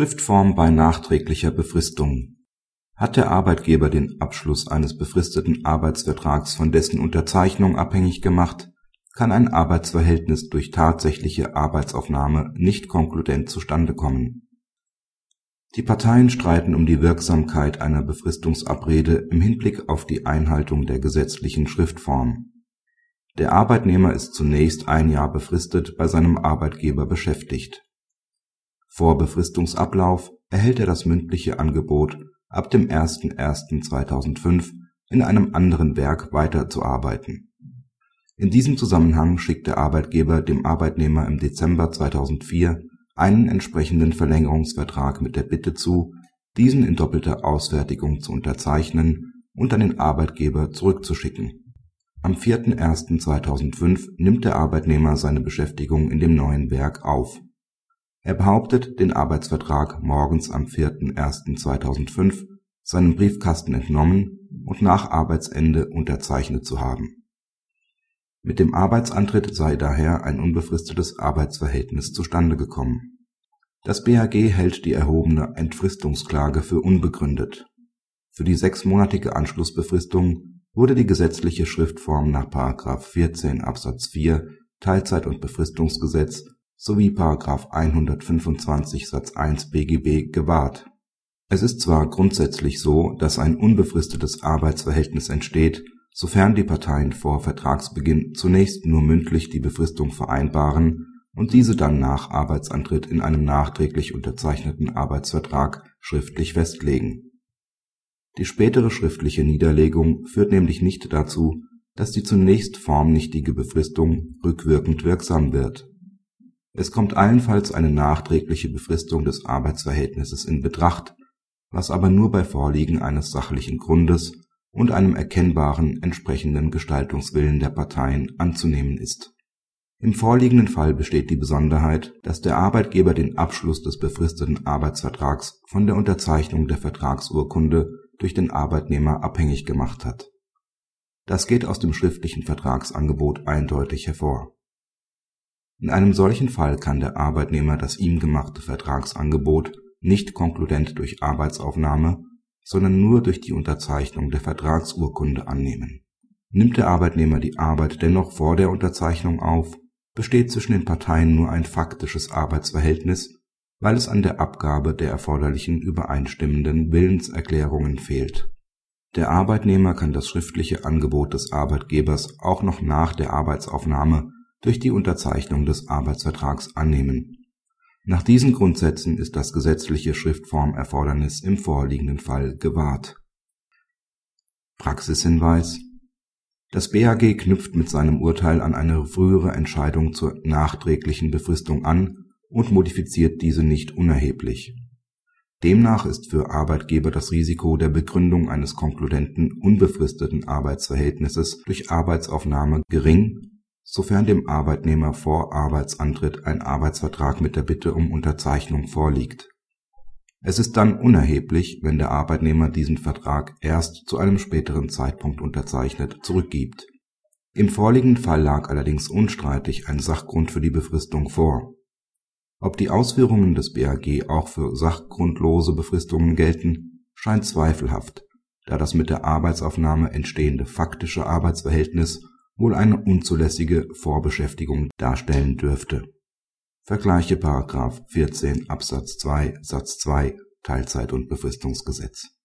Schriftform bei nachträglicher Befristung Hat der Arbeitgeber den Abschluss eines befristeten Arbeitsvertrags von dessen Unterzeichnung abhängig gemacht, kann ein Arbeitsverhältnis durch tatsächliche Arbeitsaufnahme nicht konkludent zustande kommen. Die Parteien streiten um die Wirksamkeit einer Befristungsabrede im Hinblick auf die Einhaltung der gesetzlichen Schriftform. Der Arbeitnehmer ist zunächst ein Jahr befristet bei seinem Arbeitgeber beschäftigt vor Befristungsablauf erhält er das mündliche Angebot, ab dem 01.01.2005 in einem anderen Werk weiterzuarbeiten. In diesem Zusammenhang schickt der Arbeitgeber dem Arbeitnehmer im Dezember 2004 einen entsprechenden Verlängerungsvertrag mit der Bitte zu, diesen in doppelter Ausfertigung zu unterzeichnen und an den Arbeitgeber zurückzuschicken. Am 4.01.2005 nimmt der Arbeitnehmer seine Beschäftigung in dem neuen Werk auf er behauptet, den Arbeitsvertrag morgens am 4.01.2005 seinem Briefkasten entnommen und nach Arbeitsende unterzeichnet zu haben. Mit dem Arbeitsantritt sei daher ein unbefristetes Arbeitsverhältnis zustande gekommen. Das BAG hält die erhobene Entfristungsklage für unbegründet. Für die sechsmonatige Anschlussbefristung wurde die gesetzliche Schriftform nach § 14 Absatz 4 Teilzeit und Befristungsgesetz sowie § 125 Satz 1 BGB gewahrt. Es ist zwar grundsätzlich so, dass ein unbefristetes Arbeitsverhältnis entsteht, sofern die Parteien vor Vertragsbeginn zunächst nur mündlich die Befristung vereinbaren und diese dann nach Arbeitsantritt in einem nachträglich unterzeichneten Arbeitsvertrag schriftlich festlegen. Die spätere schriftliche Niederlegung führt nämlich nicht dazu, dass die zunächst formnichtige Befristung rückwirkend wirksam wird es kommt allenfalls eine nachträgliche Befristung des Arbeitsverhältnisses in Betracht, was aber nur bei Vorliegen eines sachlichen Grundes und einem erkennbaren entsprechenden Gestaltungswillen der Parteien anzunehmen ist. Im vorliegenden Fall besteht die Besonderheit, dass der Arbeitgeber den Abschluss des befristeten Arbeitsvertrags von der Unterzeichnung der Vertragsurkunde durch den Arbeitnehmer abhängig gemacht hat. Das geht aus dem schriftlichen Vertragsangebot eindeutig hervor in einem solchen Fall kann der Arbeitnehmer das ihm gemachte Vertragsangebot nicht konkludent durch Arbeitsaufnahme, sondern nur durch die Unterzeichnung der Vertragsurkunde annehmen. Nimmt der Arbeitnehmer die Arbeit dennoch vor der Unterzeichnung auf, besteht zwischen den Parteien nur ein faktisches Arbeitsverhältnis, weil es an der Abgabe der erforderlichen übereinstimmenden Willenserklärungen fehlt. Der Arbeitnehmer kann das schriftliche Angebot des Arbeitgebers auch noch nach der Arbeitsaufnahme durch die Unterzeichnung des Arbeitsvertrags annehmen. Nach diesen Grundsätzen ist das gesetzliche Schriftformerfordernis im vorliegenden Fall gewahrt. Praxishinweis Das BAG knüpft mit seinem Urteil an eine frühere Entscheidung zur nachträglichen Befristung an und modifiziert diese nicht unerheblich. Demnach ist für Arbeitgeber das Risiko der Begründung eines konkludenten unbefristeten Arbeitsverhältnisses durch Arbeitsaufnahme gering sofern dem Arbeitnehmer vor Arbeitsantritt ein Arbeitsvertrag mit der Bitte um Unterzeichnung vorliegt. Es ist dann unerheblich, wenn der Arbeitnehmer diesen Vertrag erst zu einem späteren Zeitpunkt unterzeichnet zurückgibt. Im vorliegenden Fall lag allerdings unstreitig ein Sachgrund für die Befristung vor. Ob die Ausführungen des BAG auch für sachgrundlose Befristungen gelten, scheint zweifelhaft, da das mit der Arbeitsaufnahme entstehende faktische Arbeitsverhältnis wohl eine unzulässige Vorbeschäftigung darstellen dürfte. Vergleiche § 14 Absatz 2 Satz 2 Teilzeit und Befristungsgesetz